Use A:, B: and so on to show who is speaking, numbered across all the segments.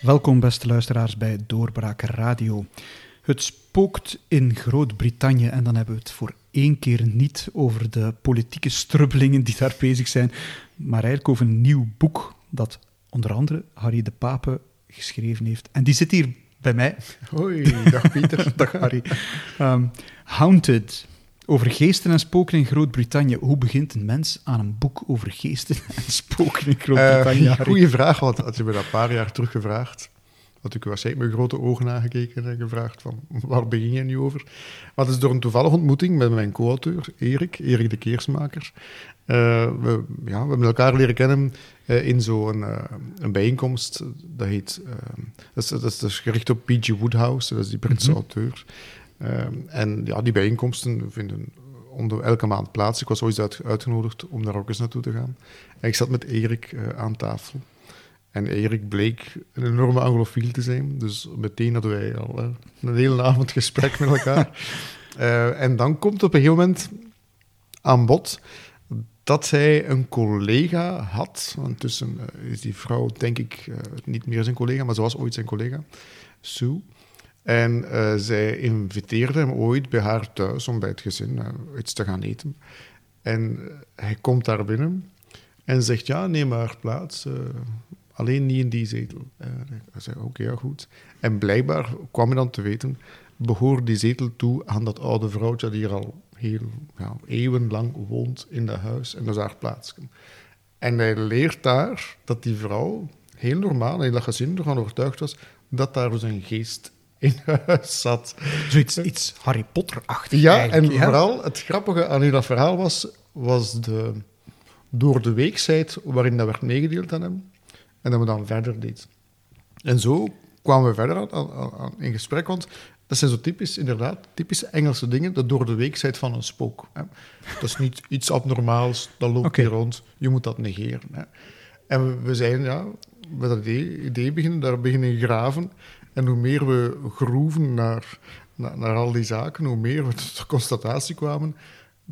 A: Welkom, beste luisteraars, bij Doorbraak Radio. Het spookt in Groot-Brittannië en dan hebben we het voor één keer niet over de politieke strubbelingen die daar bezig zijn, maar eigenlijk over een nieuw boek dat onder andere Harry de Pape geschreven heeft. En die zit hier bij mij.
B: Hoi, dag Pieter.
A: dag Harry. Um, Haunted, over geesten en spoken in Groot-Brittannië. Hoe begint een mens aan een boek over geesten en spoken in Groot-Brittannië?
B: Uh, goeie vraag, want had je me dat een paar jaar terug gevraagd, had ik waarschijnlijk met grote ogen aangekeken en gevraagd van, waar begin je nu over? Maar het is door een toevallige ontmoeting met mijn co-auteur, Erik, Erik de Keersmaker. Uh, we, ja, we hebben elkaar leren kennen uh, in zo'n uh, een bijeenkomst. Dat heet, dat is, dat, is, is, gericht op P.G. Woodhouse, dat is die Britse mm -hmm. auteur. En ja, die bijeenkomsten vinden onder elke maand plaats. Ik was ooit uit, uitgenodigd om daar ook eens naartoe te gaan. En ik zat met Erik aan tafel. En Erik bleek een enorme anglofiel te zijn. Dus meteen hadden wij al uh, een hele avond gesprek met elkaar. uh, en dan komt op een gegeven moment aan bod dat hij een collega had. Intussen is die vrouw, denk ik, niet meer zijn collega, maar ze was ooit zijn collega, Sue. En zij inviteerde hem ooit bij haar thuis om bij het gezin iets te gaan eten. En hij komt daar binnen en zegt: Ja, neem maar plaats. Alleen niet in die zetel. Uh, ik zei, oké, ja, goed. En blijkbaar kwam je dan te weten, behoort die zetel toe aan dat oude vrouwtje die hier al heel ja, eeuwenlang woont in dat huis. En dat is haar plaats. En hij leert daar dat die vrouw, heel normaal, en dat gezin ervan overtuigd was, dat daar dus een geest in huis zat.
A: Zoiets iets Harry Potter-achtig
B: Ja, en ja? vooral het grappige aan dat verhaal was, was de door de weekheid waarin dat werd meegedeeld aan hem. En dat we dan verder deed. En zo kwamen we verder aan, aan, aan, in gesprek, want dat zijn zo typisch, inderdaad, typische Engelse dingen, dat door de weekheid van een spook. Hè. Dat is niet iets abnormaals, dat loopt okay. hier rond, je moet dat negeren. Hè. En we, we zijn, ja, met dat idee, idee beginnen, daar beginnen graven. En hoe meer we groeven naar, naar, naar al die zaken, hoe meer we tot de constatatie kwamen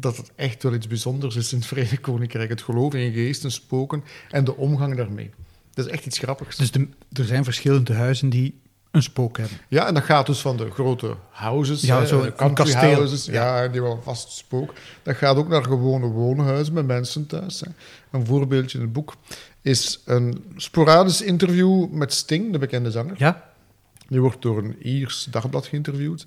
B: dat het echt wel iets bijzonders is in het Verenigd Koninkrijk. Het geloof in geesten, spoken en de omgang daarmee. Dat is echt iets grappigs.
A: Dus de, er zijn verschillende huizen die een spook hebben.
B: Ja, en dat gaat dus van de grote houses,
A: ja,
B: hè,
A: zo
B: de
A: kasteel.
B: houses, ja, ja, die wel vast spook. Dat gaat ook naar gewone woonhuizen met mensen thuis. Hè. Een voorbeeldje in het boek is een sporadisch interview met Sting, de bekende zanger.
A: Ja.
B: Die wordt door een Iers dagblad geïnterviewd.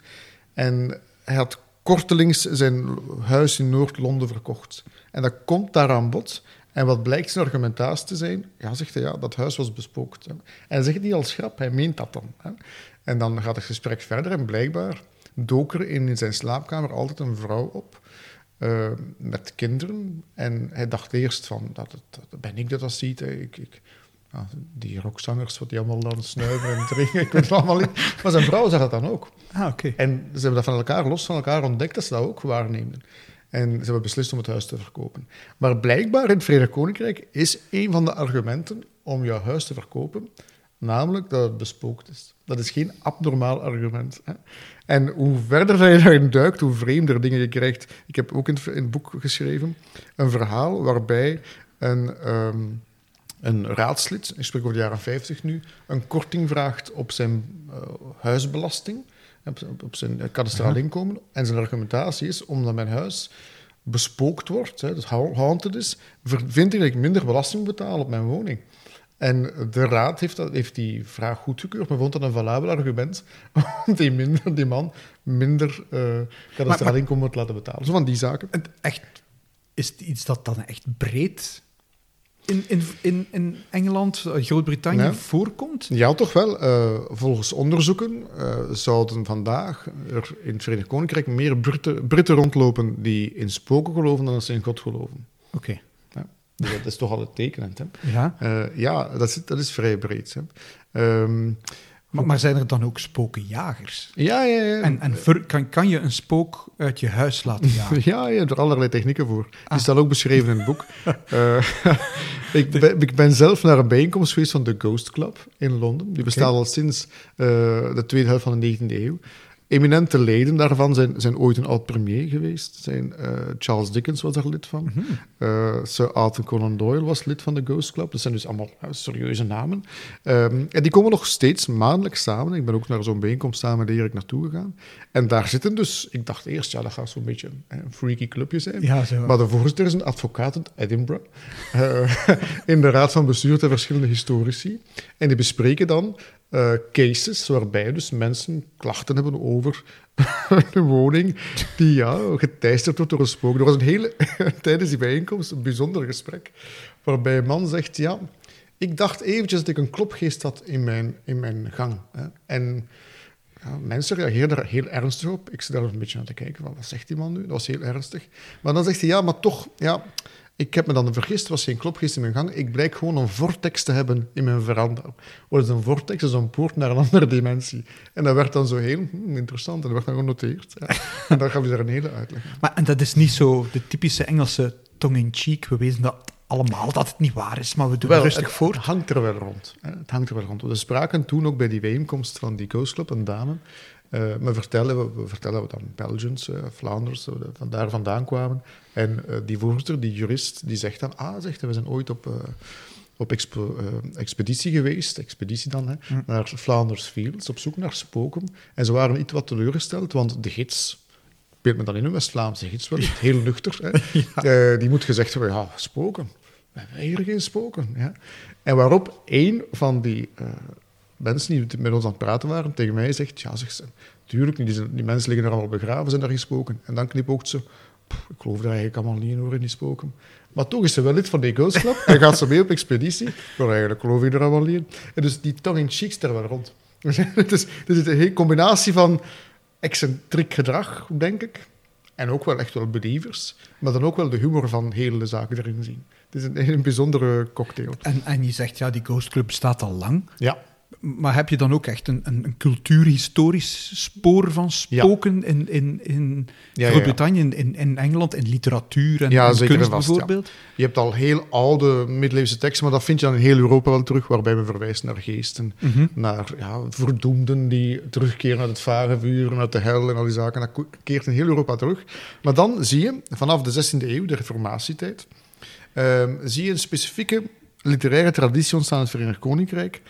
B: En hij had kortelings zijn huis in Noord-Londen verkocht. En dat komt daar aan bod. En wat blijkt zijn argumentatie te zijn? Ja, zegt hij, ja, dat huis was bespookt. En hij zegt niet als grap, hij meent dat dan. En dan gaat het gesprek verder en blijkbaar dook er in zijn slaapkamer altijd een vrouw op uh, met kinderen. En hij dacht eerst van, dat, het, dat ben ik dat dat ziet. Ik, ik, die rockzangers, wat die allemaal dan snuiven en drinken, ik weet het allemaal niet. Maar zijn vrouw zag dat dan ook.
A: Ah, oké.
B: En ze hebben dat van elkaar, los van elkaar ontdekt, dat ze dat ook waarnemen. En ze hebben beslist om het huis te verkopen. Maar blijkbaar in het Verenigd Koninkrijk is een van de argumenten om jouw huis te verkopen, namelijk dat het bespookt is. Dat is geen abnormaal argument. Hè? En hoe verder je daarin duikt, hoe vreemder dingen je krijgt. Ik heb ook in het, in het boek geschreven een verhaal waarbij een, um, een raadslid, ik spreek over de jaren 50 nu, een korting vraagt op zijn uh, huisbelasting op zijn kadastraal inkomen. En zijn argumentatie is, omdat mijn huis bespookt wordt, hè, dus haunted is, vind ik dat ik minder belasting betaal op mijn woning. En de raad heeft, dat, heeft die vraag goedgekeurd, maar vond dat een valabel argument om die, minder, die man minder uh, kadastraal inkomen te laten betalen. Zo van die zaken.
A: Echt, is het iets dat dan echt breed in, in, in, in Engeland, Groot-Brittannië ja. voorkomt?
B: Ja, toch wel. Uh, volgens onderzoeken uh, zouden vandaag er in het Verenigd Koninkrijk meer Britten, Britten rondlopen die in spoken geloven dan dat ze in God geloven.
A: Oké. Okay.
B: Ja. Dus dat is toch altijd tekenend. Hè?
A: Ja,
B: uh, ja dat, is, dat is vrij breed. Hè? Um,
A: maar, maar, zijn er dan ook spokenjagers?
B: Ja, ja, ja.
A: En, en ver, kan, kan je een spook uit je huis laten jagen?
B: Ja, je hebt er allerlei technieken voor. Die ah. staat ook beschreven in het boek. uh, ik, ben, ik, ben, zelf naar een bijeenkomst geweest van de Ghost Club in Londen. Die bestaat okay. al sinds uh, de tweede helft van de 19e eeuw. Eminente leden daarvan zijn, zijn ooit een oud-premier geweest. Zijn, eh, Charles Dickens was daar lid van. Eh, Sir Arthur Conan Doyle was lid van de Ghost Club. Dat zijn dus allemaal ja, serieuze namen. Ehm, en die komen nog steeds maandelijks samen. Ik ben ook naar zo'n bijeenkomst samen met Erik naartoe gegaan. En daar zitten dus... Ik dacht eerst, ja, dat gaat zo'n beetje een freaky clubje zijn.
A: Ja.
B: Maar de voorzitter is een advocaat uit Edinburgh. eh, in de raad van bestuur ter verschillende historici. En die bespreken dan eh, cases waarbij dus mensen klachten hebben over een woning die ja, geteisterd wordt door een spook. Er was een hele, tijdens die bijeenkomst een bijzonder gesprek waarbij een man zegt, ja, ik dacht eventjes dat ik een klopgeest had in mijn, in mijn gang. Hè. En ja, mensen reageerden er heel ernstig op. Ik zit daar een beetje aan te kijken, van, wat zegt die man nu? Dat was heel ernstig. Maar dan zegt hij, ja, maar toch, ja, ik heb me dan vergist, er was geen klopgeest in mijn gang. Ik blijk gewoon een vortex te hebben in mijn veranda. Wat is een vortex? Is een poort naar een andere dimensie. En dat werd dan zo heel hmm, interessant en dat werd dan genoteerd. Ja. En dan gaf je daar een hele uitleg.
A: Maar en dat is niet zo de typische Engelse tong-in-cheek. We weten dat allemaal dat het niet waar is, maar we doen
B: Wel,
A: rustig
B: het
A: voor.
B: hangt er wel rond. Hè. Het hangt er wel rond. We spraken toen ook bij die bijeenkomst van die Ghost Club, een dame. Eh we, vertellen, we, we vertellen dan Belgians, eh, Vlaanders, dat van daar vandaan kwamen. En eh, die voorzitter, die jurist, die zegt dan... Ah, zegt we zijn ooit op, eh, op expo- eh, expeditie geweest, expeditie dan, hè, naar Flanders Fields, op zoek naar spoken. En ze waren iets wat teleurgesteld, want de gids... Beeld me dan in een West-Vlaamse gids wel, heel nuchter. Hè. Eh, die moet gezegd hebben, ja, spoken. We hebben hier geen spoken. Ja. En waarop één van die eh, mensen die met ons aan het praten waren, tegen mij zegt, ja, zegt ze, tuurlijk, die, zijn- die mensen liggen er allemaal begraven, zijn daar geen spoken. En dan knipoogt ze, "Pff, ik geloof daar eigenlijk allemaal niet in hoor, in die spoken. Maar toch is ze wel lid van die Ghost Club en gaat ze mee op expeditie. Maar eigenlijk geloof ik er allemaal niet in. En dus die tongue-in-cheek er wel rond. het is, het is een hele combinatie van excentriek gedrag, denk ik. En ook wel echt wel believers. Maar dan ook wel de humor van heel de zaken erin zien. Het is een, een bijzondere cocktail.
A: En, en je zegt, ja, die Ghost Club bestaat al lang.
B: Ja,
A: Maar heb je dan ook echt een, een, een cultuurhistorisch spoor van spoken in, in, in
B: ja.
A: Groot-Brittannië, in, in, in Engeland, in literatuur en, kunst
B: vast, ja.
A: bijvoorbeeld?
B: Je hebt al heel oude middeleeuwse teksten, maar dat vind je dan in heel Europa wel terug, waarbij we verwijzen naar geesten,
A: Mhm.
B: naar ja, verdoemden die terugkeren uit het vage vuur, uit de hel en al die zaken. Dat keert in heel Europa terug. Maar dan zie je, vanaf de 16e eeuw, de reformatietijd, ehm, zie je een specifieke literaire traditie ontstaan in het Verenigd Koninkrijk.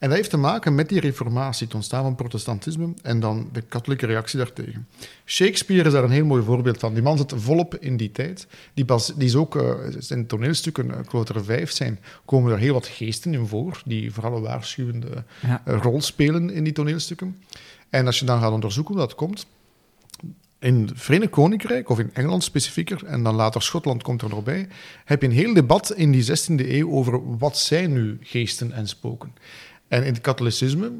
B: En dat heeft te maken met die reformatie, het ontstaan van protestantisme en dan de katholieke reactie daartegen. Shakespeare is daar een heel mooi voorbeeld van. Die man zit volop in die tijd. Die, bas, die is ook, eh, zijn toneelstukken, er vijf zijn, komen er heel wat geesten in voor, die vooral een waarschuwende
A: Ja.
B: eh, rol spelen in die toneelstukken. En als je dan gaat onderzoeken hoe dat komt, in het Verenigd Koninkrijk, of in Engeland specifieker, en dan later Schotland komt er nog bij, heb je een heel debat in die 16e eeuw over wat zijn nu geesten en spoken. En in het katholicisme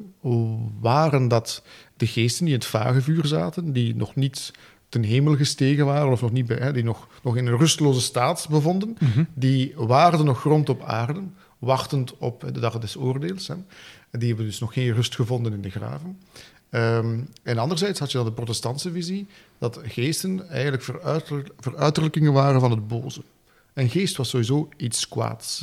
B: waren dat de geesten die in het vage vuur zaten, die nog niet ten hemel gestegen waren, of nog niet bij, die nog, nog in een rusteloze staat bevonden, die waren nog grond op aarde, wachtend op de dag des oordeels. Hè. Die hebben dus nog geen rust gevonden in de graven. Ehm, en anderzijds had je dan de protestantse visie, dat geesten eigenlijk veruiter, veruiterlijkingen waren van het boze. Een geest was sowieso iets kwaads.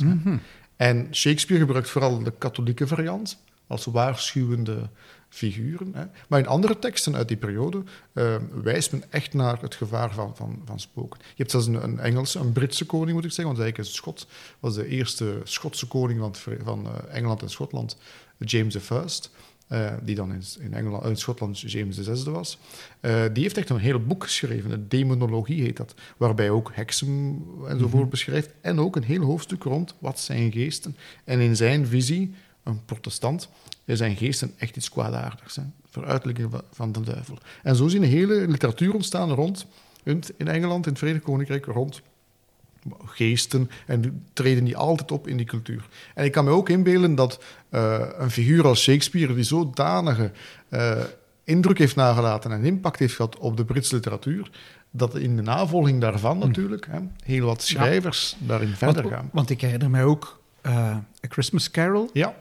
B: En Shakespeare gebruikt vooral de katholieke variant als waarschuwende figuren. Hè. Maar in andere teksten uit die periode eh, wijst men echt naar het gevaar van, van, van spoken. Je hebt zelfs een, een Engelse, een Britse koning moet ik zeggen, want eigenlijk is Schot, was de eerste Schotse koning van, van eh, Engeland en Schotland, James I. eh, die dan in, in, Engeland, in Schotland James VI was. Eh, die heeft echt een heel boek geschreven, een demonologie heet dat, waarbij ook heksen enzovoort beschrijft. En ook een heel hoofdstuk rond wat zijn geesten. En in zijn visie, een protestant, zijn geesten echt iets kwaadaardigs. Hè? Veruitelijking van- de duivel. En zo je een hele literatuur ontstaan rond, in in Engeland, in het Verenigd Koninkrijk, rond geesten en treden die altijd op in die cultuur. En ik kan me ook inbeelden dat eh, een figuur als Shakespeare, die zodanige eh, indruk heeft nagelaten en impact heeft gehad op de Britse literatuur, dat in de navolging daarvan natuurlijk hè, heel wat schrijvers daarin verder
A: want,
B: gaan.
A: want ik herinner mij ook eh, A Christmas Carol,
B: Ja,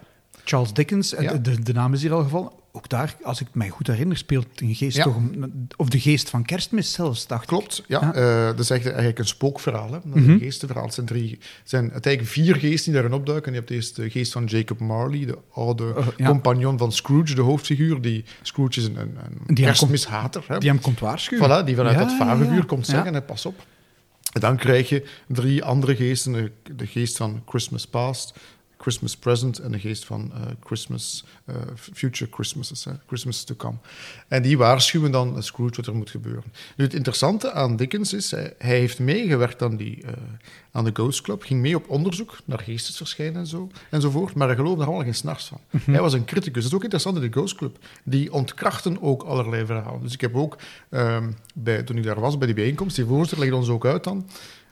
A: Charles Dickens,
B: Ja.
A: de, de naam is hier al gevallen. Ook daar, als ik mij goed herinner, speelt een geest
B: Ja.
A: toch... een- Of de geest van kerstmis zelfs, dacht ik.
B: Klopt, ja.
A: Ja.
B: Eh, dat is echt eigenlijk een spookverhaal. Hè. Dat is
A: Mhm.
B: een geestenverhaal. Het zijn, drie, zijn uiteindelijk vier geesten die daarin opduiken. Je hebt eerst de geest van Jacob Marley, de oude
A: Oh, ja.
B: compagnon van Scrooge, de hoofdfiguur. Die, Scrooge is een, een, een
A: Die hem
B: kerstmishater. Hè.
A: Die hem komt waarschuwen.
B: Voilà, die vanuit dat vagevuur komt zeggen, hè, pas op. En dan krijg je drie andere geesten. De geest van Christmas Past, Christmas Present en de geest van eh, Christmas, eh, Future Christmases, hè, Christmas to come. En die waarschuwen dan Scrooge wat er moet gebeuren. Nu, het interessante aan Dickens is, hij, hij heeft meegewerkt aan, die, eh, aan de Ghost Club, ging mee op onderzoek naar geestesverschijnen en zo, enzovoort, maar hij geloofde er allemaal geen snars van. Hij was een criticus. Dat is ook interessant in de Ghost Club. Die ontkrachten ook allerlei verhalen. Dus ik heb ook, ehm, bij, toen ik daar was bij die bijeenkomst, die voorzitter legde ons ook uit dan,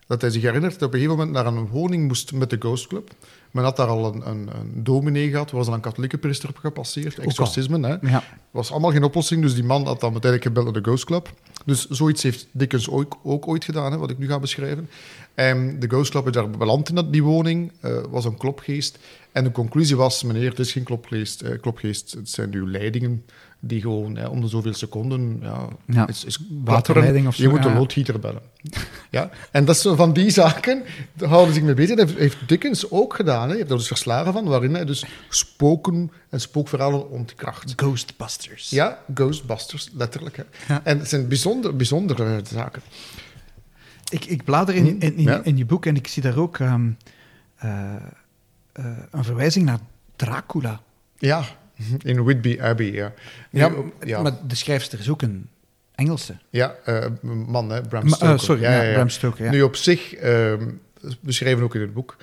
B: dat hij zich herinnert dat op een gegeven moment naar een woning moest met de Ghost Club. Men had daar al een, een, een dominee gehad, was al een katholieke priester op gepasseerd,
A: al.
B: exorcismen. Hè.
A: Ja.
B: was allemaal geen oplossing, dus die man had dan uiteindelijk gebeld naar de Ghost Club. Dus zoiets heeft Dickens ook, ook ooit gedaan, hè, wat ik nu ga beschrijven. En de Ghost Club is daar beland in dat, die woning, eh, was een klopgeest. En de conclusie was, meneer, het is geen klopgeest, eh, klopgeest het zijn uw leidingen die gewoon eh, om de zoveel seconden... Ja,
A: Ja,
B: is, is
A: waterleiding of
B: Je
A: zo,
B: moet de
A: ja.
B: loodgieter bellen. ja, en dat is van die zaken, daar houden ze zich mee bezig. Dat heeft- Dickens ook gedaan. Hè. Je hebt er dus verslagen van, waarin hij dus spoken en spookverhalen ontkracht.
A: Ghostbusters.
B: Ja, Ghostbusters, letterlijk. Hè.
A: Ja.
B: En het zijn bijzonder, bijzondere zaken.
A: Ik, ik blader in, in, in,
B: Hm, Ja.
A: in je boek en ik zie daar ook ehm, eh, eh, een verwijzing naar Dracula.
B: Ja, in Whitby Abbey, ja.
A: Ja,
B: Nu, ja,
A: maar de schrijfster is ook een Engelse.
B: ja eh, man, hè, Bram
A: Ma- eh,
B: Stoker.
A: sorry, ja, Bram Stoker, ja.
B: Nu op zich, beschrijven we ook in het boek,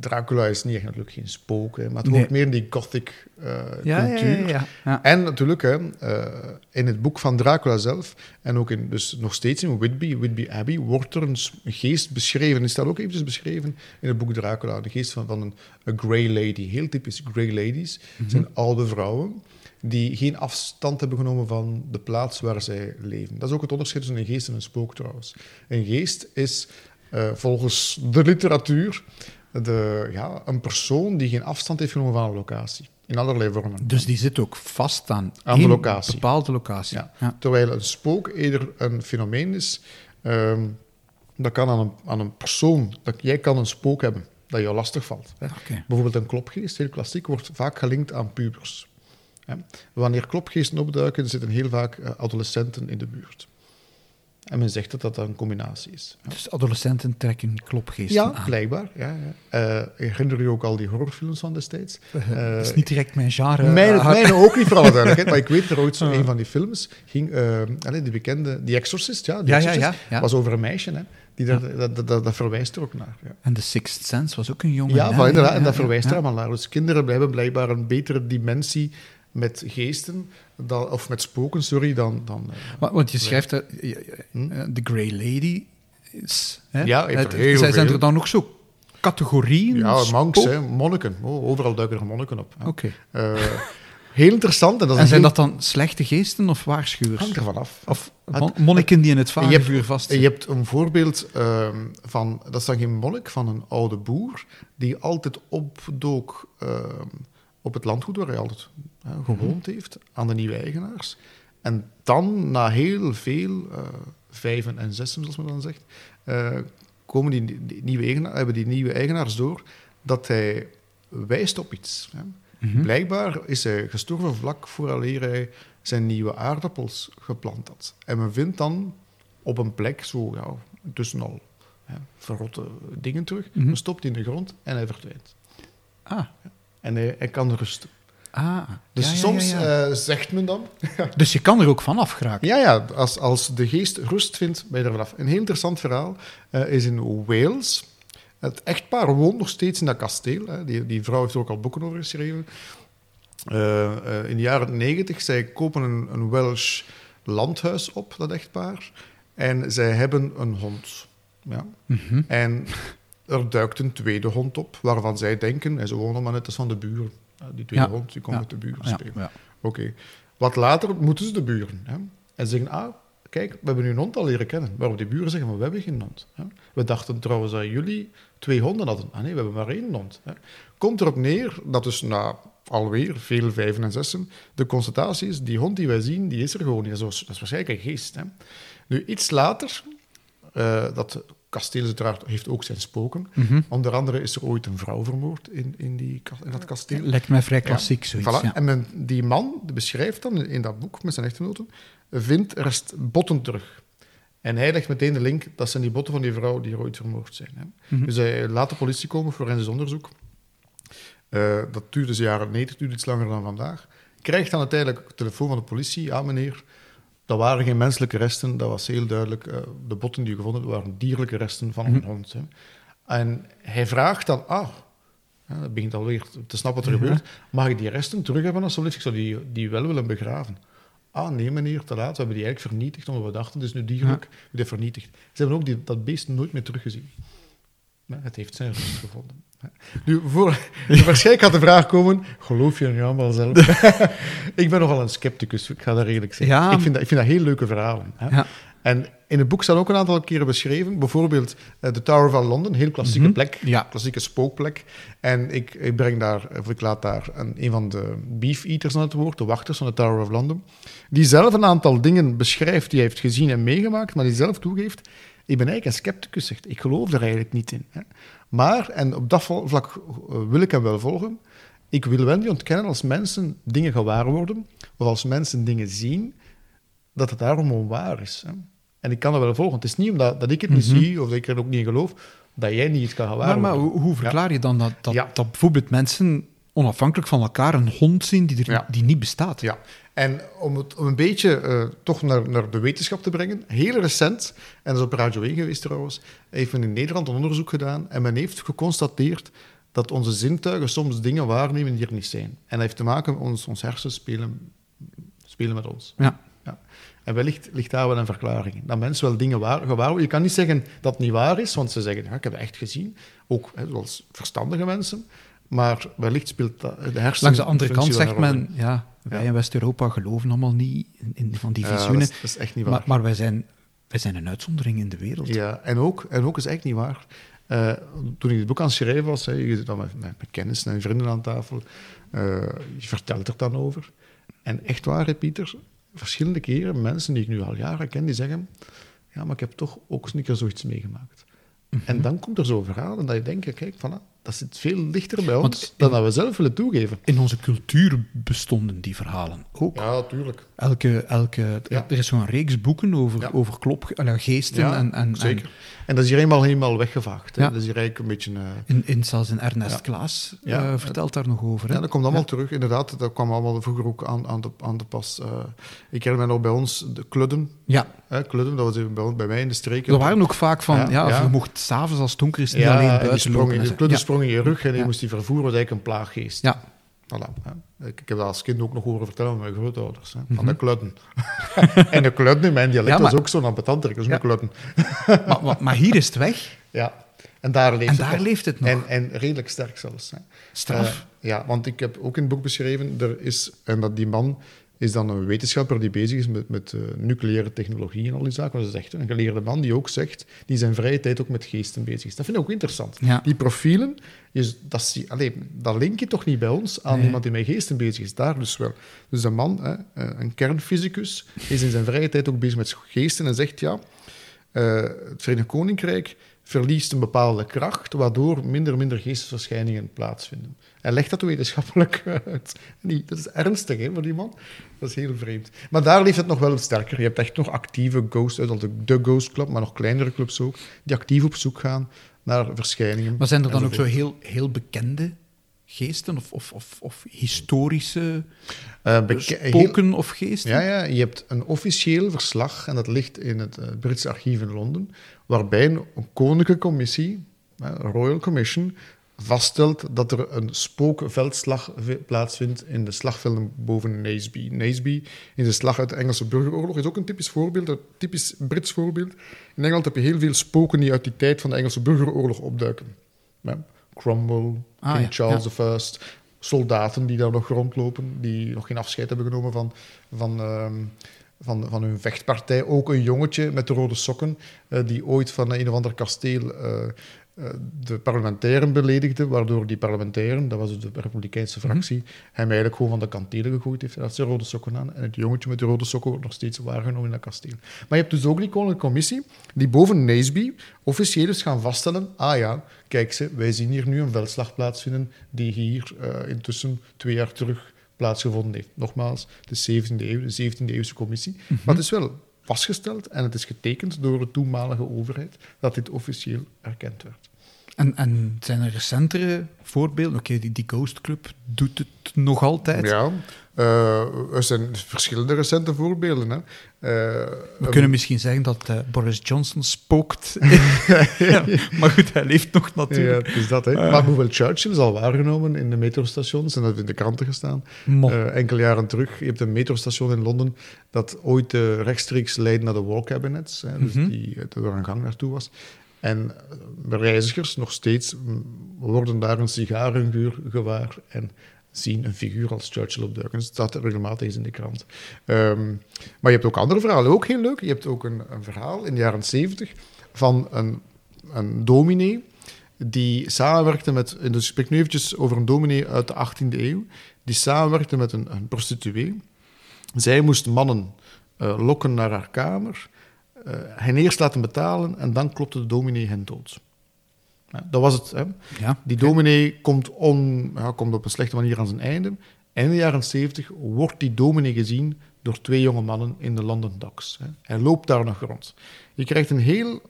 B: Dracula is niet echt natuurlijk geen spook, hè, maar het
A: Nee.
B: hoort meer in die gothic eh,
A: Ja,
B: cultuur.
A: ja, ja, ja.
B: En natuurlijk, hè, eh, in het boek van Dracula zelf, en ook in, dus nog steeds in Whitby, Whitby Abbey, wordt er een geest beschreven. Die staat ook eventjes beschreven in het boek Dracula. De geest van, van een, een grey lady. Heel typisch grey ladies. Het zijn oude vrouwen die geen afstand hebben genomen van de plaats waar zij leven. Dat is ook het onderscheid tussen een geest en een spook trouwens. Een geest is eh, volgens de literatuur de, ja, een persoon die geen afstand heeft genomen van een locatie. In allerlei vormen.
A: Dus die zit ook vast aan,
B: Aan de locatie.
A: bepaalde locatie.
B: Ja.
A: Ja.
B: Terwijl een spook eerder een fenomeen is. ehm, dat kan aan een, aan een persoon. Dat, jij kan een spook hebben dat jou lastig valt. Hè. Bijvoorbeeld een klopgeest, heel klassiek, wordt vaak gelinkt aan pubers. Hè. Wanneer klopgeesten opduiken, zitten heel vaak eh, adolescenten in de buurt. En men zegt dat dat een combinatie is. Ja.
A: Dus adolescenten trekken klopgeesten
B: Ja,
A: aan.
B: blijkbaar. Ja, ja. Eh, herinner je ook al die horrorfilms van destijds?
A: dat is
B: Eh,
A: niet direct mijn genre. Ah,
B: mijne ook niet, voor alle duidelijkheid. Maar ik weet dat er ooit zo
A: Ah.
B: een van die films ging... allee, die bekende... The Exorcist, ja. The Exorcist, was over een meisje, hè. Die dat, dat, dat, dat, dat verwijst er ook naar. Ja,
A: En The Sixth Sense was ook een jongen.
B: ja, van, inderdaad, en dat verwijst er allemaal naar. Dus kinderen hebben blijkbaar een betere dimensie met geesten, dan, of met spoken, sorry, dan... dan eh,
A: Maar, want je schrijft dat eh,
B: Hm?
A: eh, Grey Lady is... Hè?
B: Ja,
A: Het-
B: heel
A: zijn,
B: veel.
A: er dan nog zo categorieën?
B: ja, monks, hè, monniken. Oh, overal duiken er monniken op.
A: Oké.
B: Eh, heel interessant. En, dat
A: En zijn
B: heel-
A: dat dan slechte geesten of waarschuwers?
B: hangt ervan af.
A: Of mon- monniken die in het vagevuur vast
B: Je hebt een voorbeeld ehm, van, dat is dan geen monnik, van een oude boer, die altijd opdook ehm, op het landgoed waar hij altijd hè, gewoond heeft, aan de nieuwe eigenaars. En dan, na heel veel eh, vijven en zessen, zoals men dan zegt, eh, komen die, die nieuwe eigenaar, hebben die nieuwe eigenaars door dat hij wijst op iets. Hè.
A: Mhm.
B: Blijkbaar is hij gestorven vlak vooraleer hij zijn nieuwe aardappels geplant had. En men vindt dan op een plek, zo ja, tussen al hè, verrotte dingen terug,
A: Mhm.
B: men stopt in de grond en hij verdwijnt.
A: Ah,
B: En hij, hij kan rusten.
A: ah.
B: Dus
A: Ja, ja,
B: soms
A: ja,
B: eh, zegt men dan...
A: Dus je kan er ook vanaf geraken.
B: Ja, ja als, als de geest rust vindt, ben je er vanaf. Een heel interessant verhaal eh, is in Wales. Het echtpaar woont nog steeds in dat kasteel. Hè. Die, die vrouw heeft er ook al boeken over geschreven. Eh, in de jaren negentig, zij kopen een, een Welsh landhuis op, dat echtpaar. En zij hebben een hond. Ja.
A: Mhm.
B: En er duikt een tweede hond op, waarvan zij denken, en ze wonen maar net als van de buren. Die tweede
A: Ja.
B: hond, die komt met de buren spelen. Oké. Wat later moeten ze de buren. Hè? En ze zeggen, ah, kijk, we hebben uw hond al leren kennen. Waarop die buren zeggen, maar we hebben geen hond. Hè? We dachten trouwens dat jullie twee honden hadden. Ah nee, we hebben maar één hond. Hè? Komt erop neer dat dus na alweer, veel vijven en zessen, de constatatie is, die hond die wij zien, die is er gewoon niet. Dat is, dat is waarschijnlijk een geest. Hè. Nu, iets later, uh, dat kasteel uiteraard heeft ook zijn spoken.
A: Mhm.
B: Onder andere is er ooit een vrouw vermoord in, in, die, in dat kasteel.
A: Lijkt mij vrij klassiek,
B: Ja,
A: zoiets.
B: voilà.
A: Ja.
B: En men, die man die beschrijft dan in, dat boek met zijn echtgenoten, vindt rest botten terug. En hij legt meteen de link, dat zijn die botten van die vrouw die er ooit vermoord zijn. Hè.
A: Mhm.
B: Dus hij laat de politie komen voor forensisch onderzoek. Eh, dat duurde dus de jaren 90, duurde iets langer dan vandaag. Krijgt dan uiteindelijk een telefoon van de politie. Ja, meneer, dat waren geen menselijke resten. Dat was heel duidelijk. eh, de botten die je gevonden waren dierlijke resten van een
A: Mhm.
B: hond. Hè. En hij vraagt dan, ah, ja, dat begint alweer te snappen wat er
A: Ja.
B: gebeurt. Mag ik die resten terug hebben alsjeblieft? Ik zou die, die wel willen begraven. Ah, nee meneer, te laat. We hebben die eigenlijk vernietigd, omdat we dachten, het is nu dierlijk. We hebben die vernietigd. Ze hebben ook die, dat beest nooit meer teruggezien. Maar het heeft zijn rust gevonden. Nu, voor, waarschijnlijk gaat de vraag komen, geloof je nu allemaal zelf? ik ben nogal een scepticus, ik ga dat redelijk zeggen.
A: Ja.
B: Ik, vind dat, ik vind dat heel leuke verhalen. Hè?
A: Ja.
B: En in het boek staan ook een aantal keren beschreven, bijvoorbeeld eh, de Tower van Londen, een heel klassieke
A: Mhm.
B: plek,
A: Ja.
B: klassieke spookplek. En ik, ik breng daar, of ik laat daar een, een van de beef eaters aan het woord, de wachters van de Tower of London, die zelf een aantal dingen beschrijft die hij heeft gezien en meegemaakt, maar die zelf toegeeft, ik ben eigenlijk een scepticus, zegt ik geloof er eigenlijk niet in. Hè. Maar, en op dat vlak eh, wil ik hem wel volgen, ik wil wel niet ontkennen als mensen dingen gewaar worden, of als mensen dingen zien, dat het daarom onwaar is. Hè. En ik kan dat wel volgen. Het is niet omdat dat ik het niet
A: Mhm.
B: zie, of dat ik er ook niet in geloof, dat jij niet iets kan gewaar
A: Maar, hoe, hoe verklaar je dan dat, dat,
B: Ja.
A: dat bijvoorbeeld mensen onafhankelijk van elkaar een hond zien die, er,
B: Ja.
A: die niet bestaat?
B: Ja, en om het om een beetje eh, toch naar, naar de wetenschap te brengen, heel recent, en dat is op Radio 1 geweest trouwens, heeft men in Nederland een onderzoek gedaan en men heeft geconstateerd dat onze zintuigen soms dingen waarnemen die er niet zijn. En dat heeft te maken met ons, ons hersenen spelen, spelen met ons.
A: Ja.
B: En wellicht ligt daar wel een verklaring in. Dat mensen wel dingen waar. Je kan niet zeggen dat het niet waar is, want ze zeggen, ja, ik heb het echt gezien. Ook hè, zoals verstandige mensen. Maar wellicht speelt dat, de hersenen...
A: Langs de andere kant zegt men, ja, wij
B: Ja.
A: in West-Europa geloven allemaal niet in, in van die
B: in. Ja,
A: visioenen.
B: dat, is, dat is echt niet waar.
A: maar maar wij, zijn, wij zijn een uitzondering in de wereld.
B: Ja, en ook, en ook is eigenlijk niet waar. Eh, toen ik dit boek aan het schrijven was, hè, je zit dan met, met, met kennis en vrienden aan tafel, eh, je vertelt er dan over. En echt waar, hè, Pieter, verschillende keren mensen die ik nu al jaren ken, die zeggen, ja, maar ik heb toch ook eens een keer zoiets meegemaakt.
A: Mhm.
B: En dan komt er zo'n verhaal en dat je denkt, kijk, voilà, dat zit veel dichter bij ons
A: in-
B: dan dat we zelf willen toegeven.
A: In onze cultuur bestonden die verhalen ook.
B: Ja, natuurlijk.
A: Elke, elke,
B: Ja.
A: Er is zo'n reeks boeken over,
B: Ja.
A: over klop, allee, geesten
B: Ja,
A: en, en,
B: zeker. En dat is hier eenmaal helemaal weggevaagd. Hè. Dat is hier eigenlijk een beetje... eh,
A: En, in, in, zelfs in Ernest. Klaas eh, vertelt daar nog over. Hè?
B: Ja, dat komt allemaal terug. Inderdaad, dat kwam allemaal vroeger ook aan, aan, de, aan de pas. Eh, ik herinner me nog bij ons de kludden.
A: ja.
B: Kludden, dat was even bij, bij mij in de streek.
A: Er waren ook vaak van,
B: Ja,
A: je mocht s'avonds als het donker is niet alleen
B: en
A: buiten lopen.
B: Sprong in je rug en je moest die vervoeren. was eigenlijk een plaaggeest.
A: Ja.
B: Voilà. Ik, ik heb dat als kind ook nog horen vertellen van mijn grootouders. Hè,
A: Mhm.
B: Van de kludden. en de kludden in mijn dialect
A: Ja, maar-
B: was ook zo'n ambetanter. Dat is
A: Ja.
B: kludden.
A: maar, maar, maar hier is het weg
B: Ja. En daar leeft
A: en
B: het
A: daar
B: nog.
A: leeft het nog.
B: En, en redelijk sterk zelfs. Hè.
A: Straf.
B: Eh, ja, want ik heb ook in het boek beschreven, er is, en dat die man is dan een wetenschapper die bezig is met, met eh, nucleaire technologie en al die zaken. Dat is echt een geleerde man die ook zegt, die zijn vrije tijd ook met geesten bezig is. Dat vind ik ook interessant.
A: Ja.
B: Die profielen, is, dat, zie, allee, dat link je toch niet bij ons aan
A: Nee.
B: iemand die met geesten bezig is. Daar dus wel. Dus een man, hè, eh, een kernfysicus, is in zijn vrije tijd ook bezig met geesten en zegt, ja, eh, het Verenigd Koninkrijk verliest een bepaalde kracht, waardoor minder en minder geestesverschijningen plaatsvinden. Hij legt dat wetenschappelijk uit. Niet, dat is ernstig hè, voor die man. Dat is heel vreemd. Maar daar leeft het nog wel sterker. Je hebt echt nog actieve ghosts, uit de, Ghost Club, maar nog kleinere clubs ook, die actief op zoek gaan naar verschijningen.
A: Maar zijn er dan ook zo heel, heel bekende geesten of, of, of, of historische
B: Eh, heel-
A: spoken of geesten?
B: Ja, ja, je hebt een officieel verslag, en dat ligt in het eh, Britse archief in Londen, waarbij een, een koninklijke commissie, Royal Commission, vaststelt dat er een spookveldslag vi- plaatsvindt in de slagvelden boven Naseby. Naseby in de slag uit de Engelse burgeroorlog is ook een typisch voorbeeld, een typisch Brits voorbeeld. In Engeland heb je heel veel spoken die uit die tijd van de Engelse burgeroorlog opduiken. Ja, Cromwell,
A: Ah,
B: King Charles I, soldaten die daar nog rondlopen, die nog geen afscheid hebben genomen van, van, ehm, van, van hun vechtpartij. Ook een jongetje met de rode sokken, eh, die ooit van een of ander kasteel eh, de parlementairen beledigde, waardoor die parlementairen, dat was dus de Republikeinse
A: Mhm.
B: fractie, hem eigenlijk gewoon van de kantelen gegooid heeft. Hij had zijn rode sokken aan en het jongetje met de rode sokken wordt nog steeds waargenomen in dat kasteel. Maar je hebt dus ook die koninklijke commissie die boven Naseby officieel is gaan vaststellen, ah ja, kijk ze, wij zien hier nu een veldslag plaatsvinden die hier eh, intussen twee jaar terug plaatsgevonden heeft. Nogmaals, de 17e eeuw, de 17e eeuwse commissie. Maar het is wel vastgesteld en het is getekend door de toenmalige overheid dat dit officieel erkend werd.
A: En, en zijn er recentere voorbeelden? Oké, die, die Ghost Club doet het nog altijd.
B: Ja, eh, er zijn verschillende recente voorbeelden. Hè. Eh,
A: We kunnen misschien zeggen dat eh, Boris Johnson spookt. ja, maar goed, hij leeft nog
B: Ja,
A: natuurlijk.
B: het is dat. Hè. Maar bijvoorbeeld Churchill is al waargenomen in de metrostations en dat heeft in de kranten gestaan. Enkele jaren terug. Je hebt een metrostation in Londen dat ooit rechtstreeks leidde naar de war cabinets. Hè, dus
A: Mhm.
B: die, er een gang naartoe was. En reizigers nog steeds worden daar een sigarengeur gewaar en zien een figuur als Churchill opduiken. Dat staat regelmatig eens in de krant. Ehm, maar je hebt ook andere verhalen, ook heel leuk. Je hebt ook een, een verhaal in de jaren zeventig van een, een dominee die samenwerkte met... Dus ik spreek nu eventjes over een dominee uit de 18e eeuw. Die samenwerkte met een, een prostituee. Zij moest mannen eh, lokken naar haar kamer, eh, hen eerst laten betalen en dan klopte de dominee hen dood. Ja, dat was het. Hè.
A: Ja.
B: Die dominee komt, on, ja, komt op een slechte manier aan zijn einde. En in de jaren 70 wordt die dominee gezien door twee jonge mannen in de London Docks. Hè. Hij loopt daar nog rond. Je krijgt een, heel,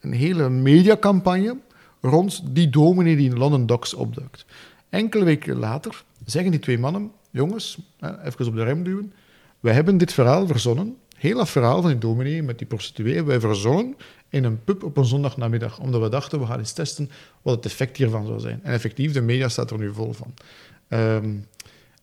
B: een hele mediacampagne rond die dominee die in de London Docks opduikt. Enkele weken later zeggen die twee mannen, jongens, hè, even op de rem duwen, wij hebben dit verhaal verzonnen, heel dat verhaal van die dominee met die prostituee, hebben wij verzonnen in een pub op een zondagnamiddag, omdat we dachten, we gaan eens testen wat het effect hiervan zou zijn. En effectief, de media staat er nu vol van. Ehm,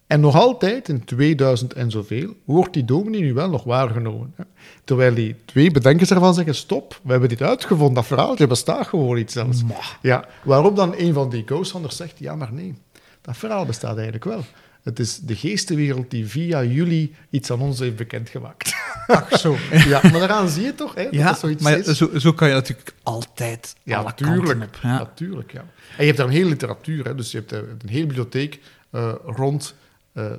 B: en nog altijd, in 2000 en zoveel, wordt die dominee nu wel nog waargenomen. Hè? Terwijl die twee bedenkers ervan zeggen, stop, we hebben dit uitgevonden, dat verhaaltje bestaat gewoon niet zelfs. Ja, waarop dan een van die co-standers zegt, ja, maar nee, dat verhaal bestaat eigenlijk wel. Het is de geestenwereld die via jullie iets aan ons heeft bekendgemaakt.
A: Ach zo.
B: ja, maar daaraan zie je toch, hè, dat
A: Ja,
B: dat zoiets
A: maar
B: is.
A: zo, zo kan je natuurlijk altijd
B: Ja, natuurlijk.
A: op. Ja.
B: Natuurlijk, ja. En je hebt daar een hele literatuur, hè, dus je hebt eh, een hele bibliotheek eh, rond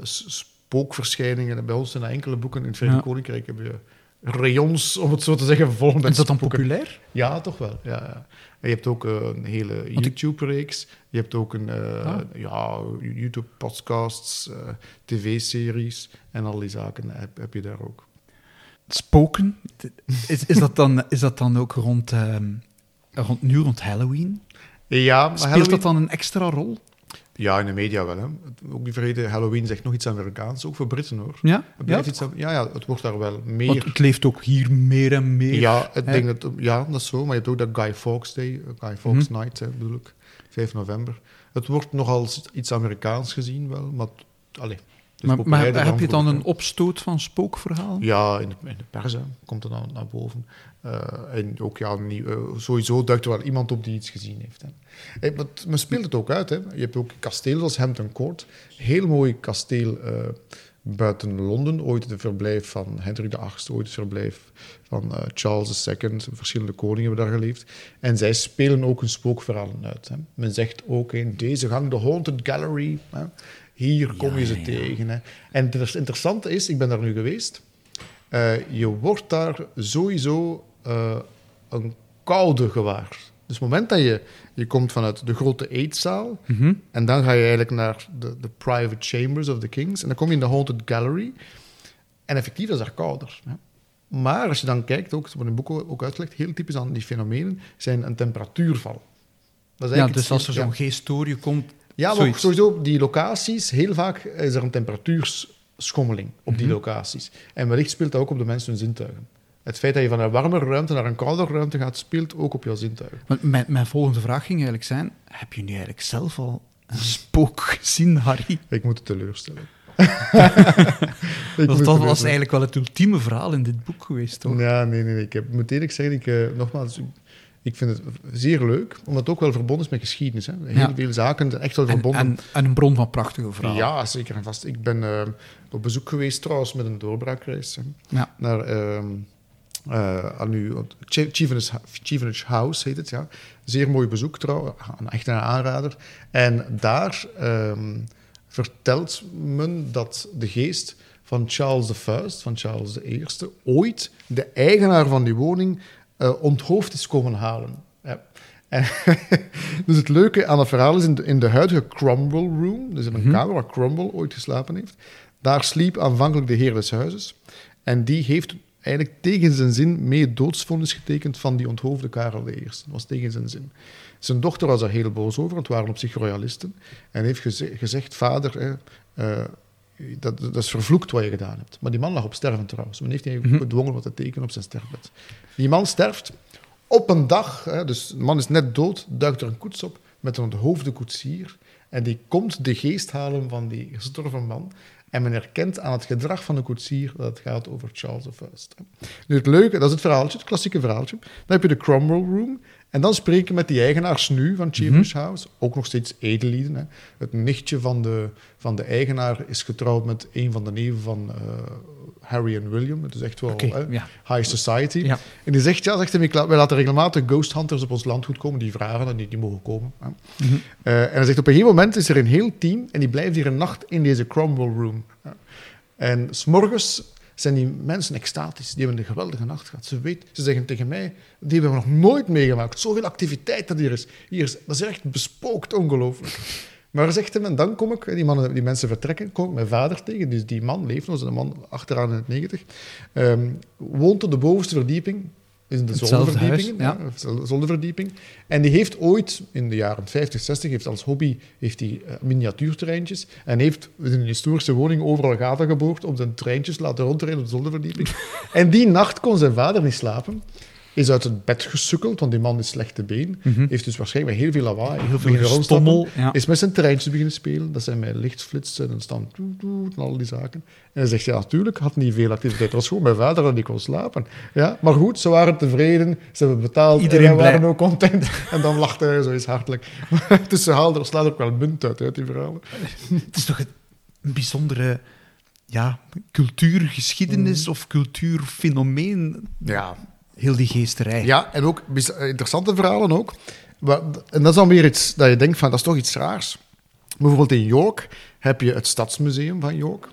B: s- spookverschijningen. En bij ons zijn er enkele boeken. In het Verenigd
A: Ja.
B: Koninkrijk heb je rayons, om het zo te zeggen, vol met
A: is dat dan populair?
B: Ja, toch wel. Ja, ja. En je hebt ook een hele YouTube-reeks. Je hebt ook een
A: Ah.
B: ja, YouTube-podcasts, tv-series en al die zaken heb, heb je daar ook.
A: Spoken, is, is, dat, dan, is dat dan ook rond, ehm, rond nu rond Halloween?
B: Ja, maar
A: Speelt
B: Halloween-
A: dat dan een extra rol?
B: Ja, in de media wel. Hè. Ook vergeten, Halloween zegt nog iets Amerikaans, ook voor Britten hoor.
A: Ja,
B: Het
A: ja,
B: iets aan- ja, ja, het wordt daar wel
A: want
B: meer.
A: het leeft ook hier meer en meer.
B: Ja, ik
A: hè.
B: denk dat, ja, dat is zo. Maar je hebt ook dat Guy Fawkes Day, eh, Guy Fawkes
A: Mhm.
B: Night, hè, bedoel ik, 5 november. Het wordt nogal als iets Amerikaans gezien wel, maar allee, is
A: maar, heb je dan een opstoot van spookverhaal?
B: Ja, in de, in de pers hè, komt er dan naar boven. Eh, en ook ja, nieuw- eh, sowieso duikt er wel iemand op die iets gezien heeft. Hè. Maar men speelt het ook uit. Hè. Je hebt ook kastelen zoals Hampton Court. Heel mooi kasteel eh, buiten Londen. Ooit het verblijf van Hendrik VIII, ooit het verblijf van Charles II. Verschillende koningen hebben daar geleefd. En zij spelen ook hun spookverhalen uit. Hè. Men zegt ook in deze gang de Haunted Gallery. Hè. Hier kom je ze
A: ja, ja.
B: tegen. Hè. En het interessante is, ik ben daar nu geweest... Eh, je wordt daar sowieso eh, een koude gewaar. Dus het moment dat je, je komt vanuit de grote eetzaal
A: Mhm.
B: en dan ga je eigenlijk naar de, de private chambers of the kings en dan kom je in de haunted gallery en effectief is daar kouder. Hè. Maar als je dan kijkt, ook, het wordt in het boek ook uitgelegd, heel typisch aan die fenomenen, zijn een temperatuurval. Dat is
A: Ja, dus als er
B: ja.
A: zo'n geest door je komt,
B: Ja, maar ook sowieso die locaties, heel vaak is er een temperatuurschommeling op die
A: Mhm.
B: locaties. En wellicht speelt dat ook op de mensen hun zintuigen. Het feit dat je van een warmere ruimte naar een koudere ruimte gaat, speelt ook op jouw zintuigen.
A: Mijn, mijn volgende vraag ging eigenlijk zijn: heb je nu eigenlijk zelf al een spook gezien, Harry?
B: Ik moet het teleurstellen.
A: Dat was eigenlijk wel het ultieme verhaal in dit boek geweest, toch?
B: Ja, nee, nee, nee. Ik heb, moet eerlijk zeggen, ik, eh, nogmaals, ik, vind het zeer leuk, omdat het ook wel verbonden is met geschiedenis. Hè. Heel
A: Ja.
B: veel zaken zijn echt wel
A: En,
B: verbonden.
A: en, en een bron van prachtige verhalen.
B: Ja, zeker en vast. Ik ben eh, op bezoek geweest trouwens met een doorbraakreis hè,
A: Ja.
B: naar ehm, eh, aan uw Chevenage, Chevenage House heet het, ja. Zeer mooi bezoek trouwens, echt een aanrader. En daar ehm, vertelt men dat de geest van Charles I, van Charles I, ooit de eigenaar van die woning uh, onthoofd is komen halen. Ja. dus het leuke aan het verhaal is, in de, in de huidige Cromwell Room, dus in een mhm. kamer waar Cromwell ooit geslapen heeft, daar sliep aanvankelijk de heer des huizes. En die heeft eigenlijk tegen zijn zin mee het doodsvonnis getekend van die onthoofde Karel I. Dat was tegen zijn zin. Zijn dochter was er heel boos over, want het waren op zich royalisten. En heeft gezegd, vader, eh, dat, dat, is vervloekt wat je gedaan hebt. Maar die man lag op sterven trouwens. Men heeft hem gedwongen wat te tekenen op zijn sterfbed. Die man sterft op een dag, hè, dus de man is net dood, duikt er een koets op met een onthoofde koetsier. En die komt de geest halen van die gestorven man. En men herkent aan het gedrag van de koetsier dat het gaat over Charles I. Nu, het leuke, dat is het verhaaltje, het klassieke verhaaltje. Dan heb je de Cromwell Room. En dan spreken met die eigenaars nu van Chevenix mhm. House, ook nog steeds edellieden. Hè. Het nichtje van de, van de eigenaar is getrouwd met een van de neven van uh, Harry en William. Het is echt wel high society. En die zegt, ja, zegt hij, wij laten regelmatig ghost hunters op ons landgoed komen, die vragen en die, die mogen komen. Hè. Mhm. Uh, en hij zegt, op een gegeven moment is er een heel team en die blijft hier een nacht in deze Cromwell Room. En s'morgens zijn die mensen extatisch. Die hebben een geweldige nacht gehad. Ze, weet, ze zeggen tegen mij, die hebben we nog nooit meegemaakt. Zoveel activiteit dat hier is. Hier is dat is echt bespookt, ongelooflijk. Maar zegt hem, en dan kom ik, die, mannen, die mensen vertrekken, kom ik mijn vader tegen. Dus die man leeft nog, een man achteraan in het negentig. Um, woont op de bovenste verdieping in de zolderverdieping. Ja. zolderverdieping. En die heeft ooit, in de jaren 50, 60, heeft als hobby heeft die, uh, miniatuurtreintjes. En heeft in een historische woning overal gaten geboord om zijn treintjes laten rondrijden op de zolderverdieping. en die nacht kon zijn vader niet slapen is uit het bed gesukkeld, want die man is slechte been. Mhm. Heeft dus waarschijnlijk heel veel lawaai, heel veel stommel. Is met zijn treintjes beginnen spelen. Dat zijn met lichtflitsen en staan en al die zaken. En hij zegt, ja, natuurlijk, had niet veel activiteit. Het was gewoon mijn vader en die kon slapen. Ja, maar goed, ze waren tevreden, ze hebben betaald. Iedereen en waren ook content. En dan lachte hij zo eens hartelijk. dus ze haalden er slaat ook wel munt uit, uit die verhalen.
A: Het is toch een bijzondere ja, cultuurgeschiedenis mm. of cultuurfenomeen.
B: Ja,
A: Heel die geesterij.
B: Ja, en ook interessante verhalen ook. En dat is dan weer iets dat je denkt van, dat is toch iets raars. Bijvoorbeeld in York heb je het Stadsmuseum van York.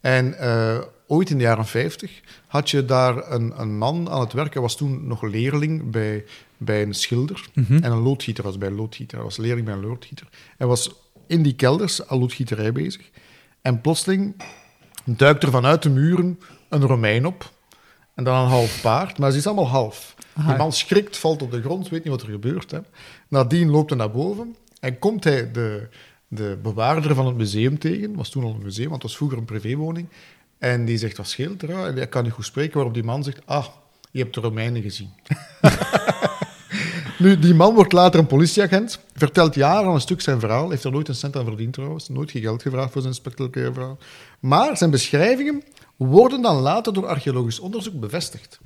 B: En uh, ooit in de jaren 50 had je daar een, een man aan het werken, was toen nog leerling bij, bij een schilder. Mhm. En een loodgieter was bij een loodgieter. Hij was leerling bij een loodgieter. Hij was in die kelders aan loodgieterij bezig. En plotseling duikt er vanuit de muren een Romein op en dan een half paard, maar ze is allemaal half. Die man schrikt, valt op de grond, weet niet wat er gebeurt. Hè. Nadien loopt hij naar boven en komt hij de, de bewaarder van het museum tegen. was toen al een museum, want het was vroeger een privéwoning. En die zegt, wat scheelt er? En hij kan niet goed spreken, waarop die man zegt, ah, je hebt de Romeinen gezien. nu, die man wordt later een politieagent, vertelt jaren een stuk zijn verhaal, heeft er nooit een cent aan verdiend trouwens, nooit geen geld gevraagd voor zijn spectaculaire verhaal. Maar zijn beschrijvingen worden dan later door archeologisch onderzoek bevestigd.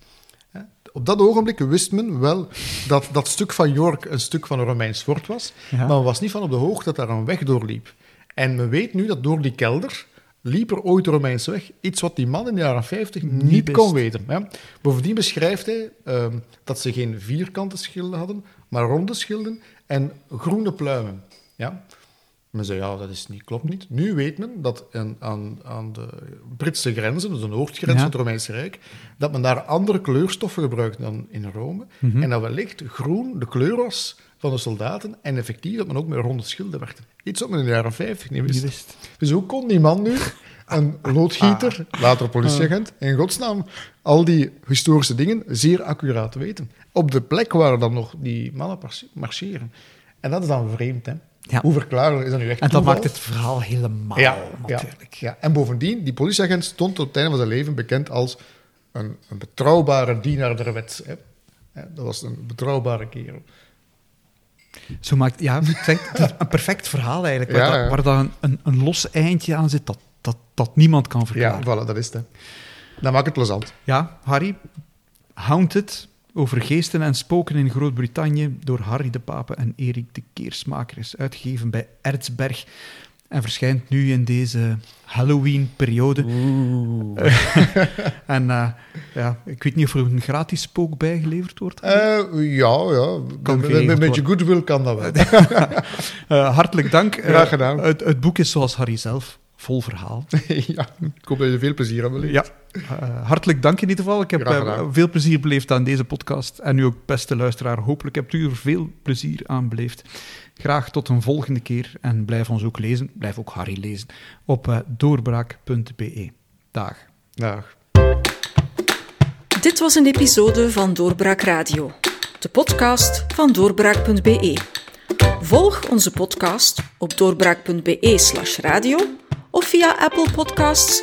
B: Op dat ogenblik wist men wel dat dat stuk van York een stuk van een Romeins fort was, maar men was niet van op de hoogte dat daar een weg doorliep. En men weet nu dat door die kelder liep er ooit een Romeinse weg. Iets wat die man in de jaren 50 niet, kon weten. Hè. Bovendien beschrijft hij ehm, dat ze geen vierkante schilden hadden, maar ronde schilden en groene pluimen. Ja? Men zei, ja, dat is niet, klopt niet. Nu weet men dat aan, aan de Britse grenzen, dus de noordgrens van het Romeinse Rijk, dat men daar andere kleurstoffen gebruikt dan in Rome. Mhm. En dat wellicht groen de kleur was van de soldaten en effectief dat men ook met ronde schilden werkte. Iets wat men in de jaren 50 niet wist. wist. Dus hoe kon die man nu, een loodgieter, ah. later politieagent, in godsnaam al die historische dingen zeer accuraat weten? Op de plek waar dan nog die mannen marcheren. En dat is dan vreemd, hè? Ja. Hoe verklaren is dat nu echt
A: En dat maakt het verhaal helemaal, ja, natuurlijk.
B: Ja, En bovendien, die politieagent stond tot het einde van zijn leven bekend als een, een betrouwbare dienaar der wet. Hè. Dat was een betrouwbare kerel.
A: Zo maakt, ja, het een perfect verhaal eigenlijk, waar, waar dan een, een, los eindje aan zit dat, dat, dat niemand kan verklaren.
B: Ja, voilà, dat is het. Dat maakt het plezant.
A: Ja, Harry, Haunted, over geesten en spoken in Groot-Brittannië door Harry de Pape en Erik de Keersmaker is uitgegeven bij Erzberg en verschijnt nu in deze Halloween-periode. En uh, Ja, ik weet niet of er een gratis spook bijgeleverd wordt.
B: Uh, ja, ja.
A: Kan
B: met, met een beetje goodwill kan dat wel.
A: uh, hartelijk dank.
B: Graag gedaan.
A: Het, het, boek is zoals Harry zelf, vol verhaal.
B: ja, ik hoop dat je veel plezier hebt beleefd.
A: Ja, hartelijk dank in ieder geval. Ik heb veel plezier beleefd aan deze podcast. En u ook, beste luisteraar, hopelijk hebt u er veel plezier aan beleefd. Graag tot een volgende keer en blijf ons ook lezen, blijf ook Harry lezen, op doorbraak.be. Dag.
B: Dag.
C: Dit was een episode van Doorbraak Radio, de podcast van doorbraak.be. Volg onze podcast op doorbraak.be/slash radio of via Apple Podcasts,